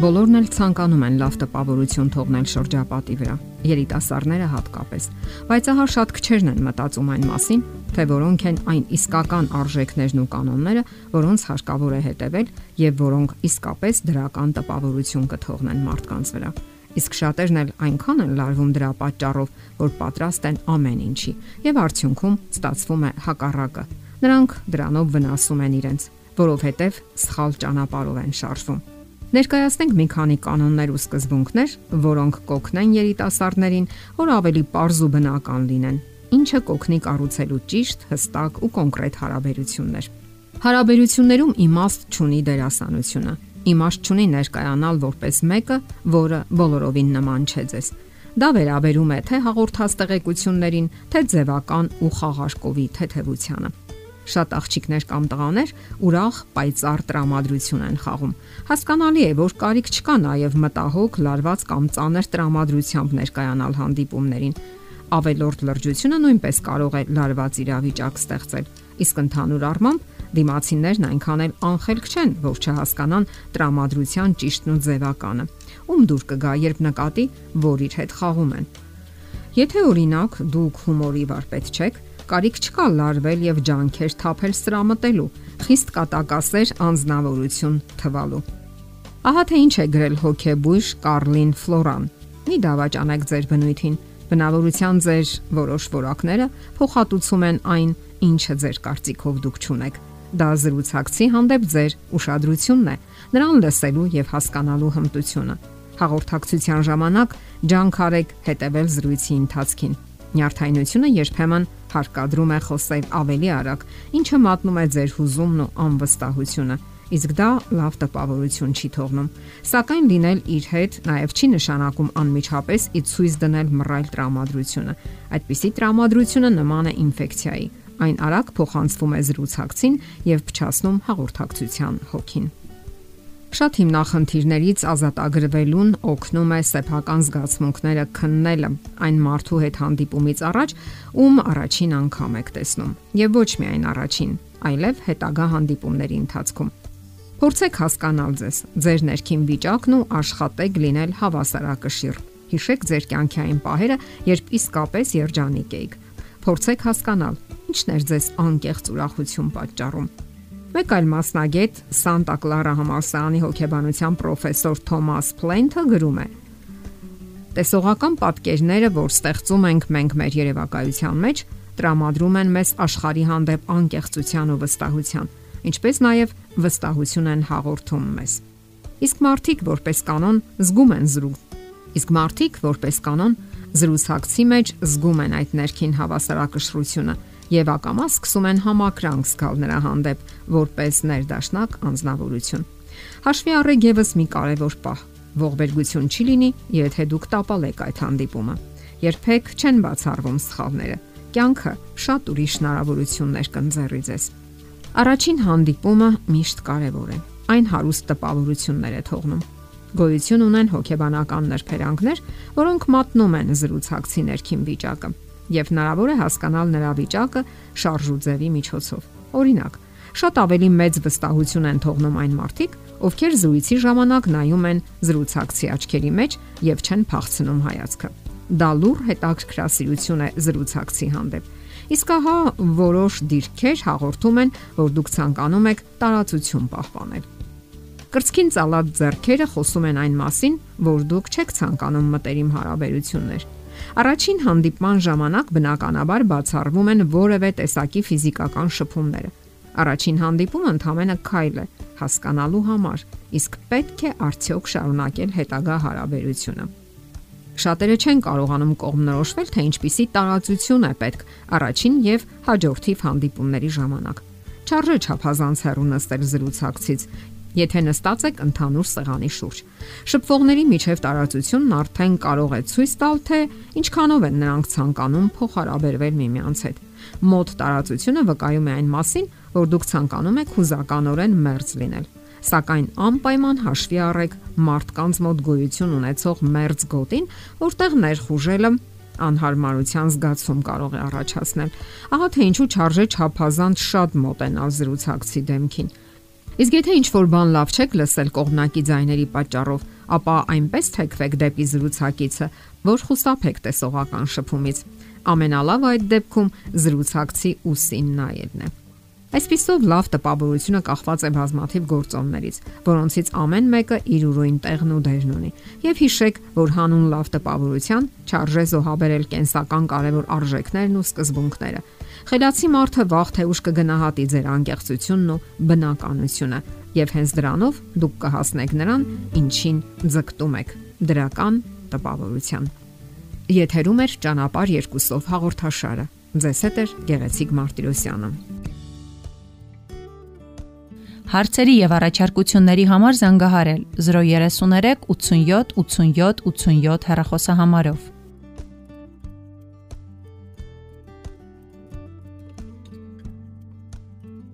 Բոլորն էլ ցանկանում են լավ տպավորություն թողնել շրջապատի վրա, երիտասարդները հատկապես, բայց ահա շատ քչերն են մտածում այն մասին, թե որոնք են այն իսկական արժեքներն ու կանոնները, որոնց հարկավոր է հետևել եւ որոնք իսկապես դրական տպավորություն կթողնեն մարդկանց վրա։ Իսկ շատերն էլ այնքան են լարվում դրա պատճառով, որ պատրաստ են ամեն ինչի, եւ արդյունքում ստացվում է հակառակը։ Նրանք դրանով վնասում են իրենց, որովհետև սխալ ճանապարհով են շարժվում։ Ներկայացնենք մի քանի կանոններ ու սկզբունքներ, որոնք կօգնեն երիտասարդներին, որ ավելի པարզ ու բնական լինեն, ինչը կօգնի կառուցելու ճիշտ, հստակ ու կոնկրետ հարաբերություններ։ Հարաբերություններում իմաստ չունի դերասանությունը։ Իմաստ չունի ներկայանալ որպես մեկը, որը բոլորովին նման չէ ձեզ։ Դա վերաբերում է թե հաղորդած տեղեկություններին, թե ձևական ու խաղարկովի թեթևությանը շատ աղջիկներ կամ տղաներ ուրախ պայծառ տրամադրություն են խաղում։ Հասկանալի է, որ կարիք չկա նաև մտահոգ, լարված կամ ծանր տրամադրությամբ ներկայանալ հանդիպումներին։ Ավելորդ լրջությունը նույնպես կարող է լարված իրավիճակ ստեղծել։ Իսկ ընդհանուր առմամբ դիմացիներն այնքան էլ անխելք չեն, որ չհասկանան տրամադրության ճիշտն ու ձևականը։ Ում դուր կգա, երբ նկատի, որ իր հետ խաղում են։ Եթե օրինակ դուք հումորի վարպետ չեք, կարիք չկա լարվել եւ ջանքեր թափել սրամտելու, խիստ կատակասեր անznավորություն թվալու։ Ահա թե ինչ է գրել հոկեբույժ Կարլին Ֆլորան։ Մի դավաճանեք ձեր բնույթին։ Բնավորության ձեր որոշ որակները փոխհատուցում են այն, ինչը ձեր կարծիքով դուք ճունեք։ Դա զրուցակցի հանդեպ ձեր ուշադրությունն է, նրան լսելու եւ հասկանալու հմտությունը։ Հաղորդակցության ժամանակ ջանք արեք հետևել զրույցի ընթացքին Նյարդայնությունը երբեմն հարկադրում է խոսել ավելի արագ, ինչը մատնում է ձեր հուզումն ու անվստահությունը իսկ դա լավ տպավորություն չի թողնում։ Սակայն լինել իր հետ նաև չի նշանակում անմիջապես ի ցույց դնել մռայլ տրամադրությունը։ Այդպիսի տրամադրությունը նման է ինֆեկցիայի։ Այն արագ փոխանցվում է զրուցակցին եւ փչացնում հաղորդակցության հոգին։ Շատ հիմնախնդիրներից ազատագրվելուն օգնում է սեփական զգացմունքները քննելը այն մարդու հետ հանդիպումից առաջ, ում առաջին անգամ եք տեսնում, եւ ոչ միայն առաջին, այլև հետագա հանդիպումների ընթացքում։ Փորձեք հասկանալ ձեզ, ձեր ներքին վիճակն ու աշխատեք լինել հավասարակշիռ։ Հիշեք ձեր կյանքի այն պահերը, երբ իսկապես երջանիկ եք։ Փորձեք հասկանալ, ինչն է ձեզ անկեղծ ուրախություն պատճառում Մեկ այլ մասնագետ Սանտա Կլարա համալսարանի հոգեբանության պրոֆեսոր Թոմաս Փլենթը գրում է. Տեսողական պատկերները, որ ստեղծում ենք մենք մեր երևակայության մեջ, տրամադրում են մեզ աշխարհի հանդեպ անկեղծության ու վստահության, ինչպես նաև վստահություն են հաղորդում մեզ։ Իսկ մարդիկ որպես կանոն զգում են զրու։ Իսկ մարդիկ որպես կանոն զրուցակցի մեջ զգում են այդ ներքին հավասարակշռությունը եւ ակամա սկսում են համակրանք զգալ նրա հանդեպ որպես ներդաշնակ անznավորություն։ Հաշվի առեք եւս մի կարևոր պահ. ողբերգություն չի լինի, եթե դուք տապալեք այդ հանդիպումը։ Երբեք չեն բացառվում սխալները։ Կյանքը շատ ուրիշ հնարավորություններ կընձեռի ձեզ։ Առաջին հանդիպումը միշտ կարևոր է։ Այն հարուստ տպավորություններ է թողնում գոյություն ունեն հոգեբանական նրբերանգներ, որոնք մատնում են զրուցակցի ներքին վիճակը եւ հնարավոր է հասկանալ նրա վիճակը շարժուձևի միջոցով։ Օրինակ, շատ ավելի մեծ վստահություն են թողնում այն մարդիկ, ովքեր զրույցի ժամանակ նայում են զրուցակցի աչքերի մեջ եւ չեն փախցնում հայացքը։ Դա լուր հետաքրքրասիրություն է զրուցակցի հանդեպ։ Իսկ ահա որոշ դիրքեր հաղորդում են, որ դուք ցանկանում եք տարածություն պահպանել։ Կրծքին ցալած зерքերը խոսում են այն մասին, որ դուք չեք ցանկանում մտերիմ հարաբերություններ Առաջին հանդիպման ժամանակ բնականաբար բացառվում են որևէ տեսակի ֆիզիկական շփումները։ Առաջին հանդիպումը ընդհանրապես քայլ է հասկանալու համար, իսկ պետք է արդյոք շարունակել հետագա հարաբերությունը։ Շատերը չեն կարողանում կողմնորոշվել, թե ինչպիսի տարածություն է պետք առաջին եւ հաջորդիվ հանդիպումների ժամանակ։ Չարժե չափազանց հեռու նստել զրուցակցից եթե նստած եք ընդհանուր սեղանի շուրջ։ Շփվողների միջև տարածությունն արդեն կարող է ցույց տալ, թե ինչքանով են նրանք ցանկանում փոխհարաբերվել միմյանց հետ։ Մոտ տարածությունը վկայում է այն մասին, որ դուք ցանկանում եք հուզականորեն մերձ լինել։ Սակայն անպայման հաշվի առեք մարդկանց մոտ գոյություն ունեցող մերձ գոտին, որտեղ ներխուժելը անհարմարության զգացում կարող է առաջացնել։ Ահա թե ինչու չարժե չափազանց շատ մոտենալ զրուցակցի դեմքին Իսկ եթե ինչ որ բան լավ չեք լսել կողմնակի ձայների պատճառով, ապա այնպես թեքվեք դեպի զրուցակիցը, որ խուսափեք տեսողական շփումից։ Ամենալավը այդ դեպքում զրուցակցի ուսին նայելն է։ Այսպիսով լավ տպավորությունը կախված է բազմաթիվ գործոններից, որոնցից ամեն մեկը իր ուրույն տեղն ու դերն ունի։ Եվ հիշեք, որ հանուն լավ տպավորության չարժե զոհաբերել կենսական կարևոր արժեքներն ու սկզբունքները։ Խելացի մարդը վաղ թե ուշ կգնահատի ձեր անկեղծությունն ու բնականությունը, եւ հենց դրանով դուք կհասնեք նրան, ինչին ձգտում եք՝ դրական տպավորության։ Եթերում է ճանապար երկուսով հաղորդաշարը։ Ձեզ հետ է Գեղեցիկ Մարտիրոսյանը։ Հարցերի եւ առաջարկությունների համար զանգահարել 033 87 87 87 հեռախոսահամարով։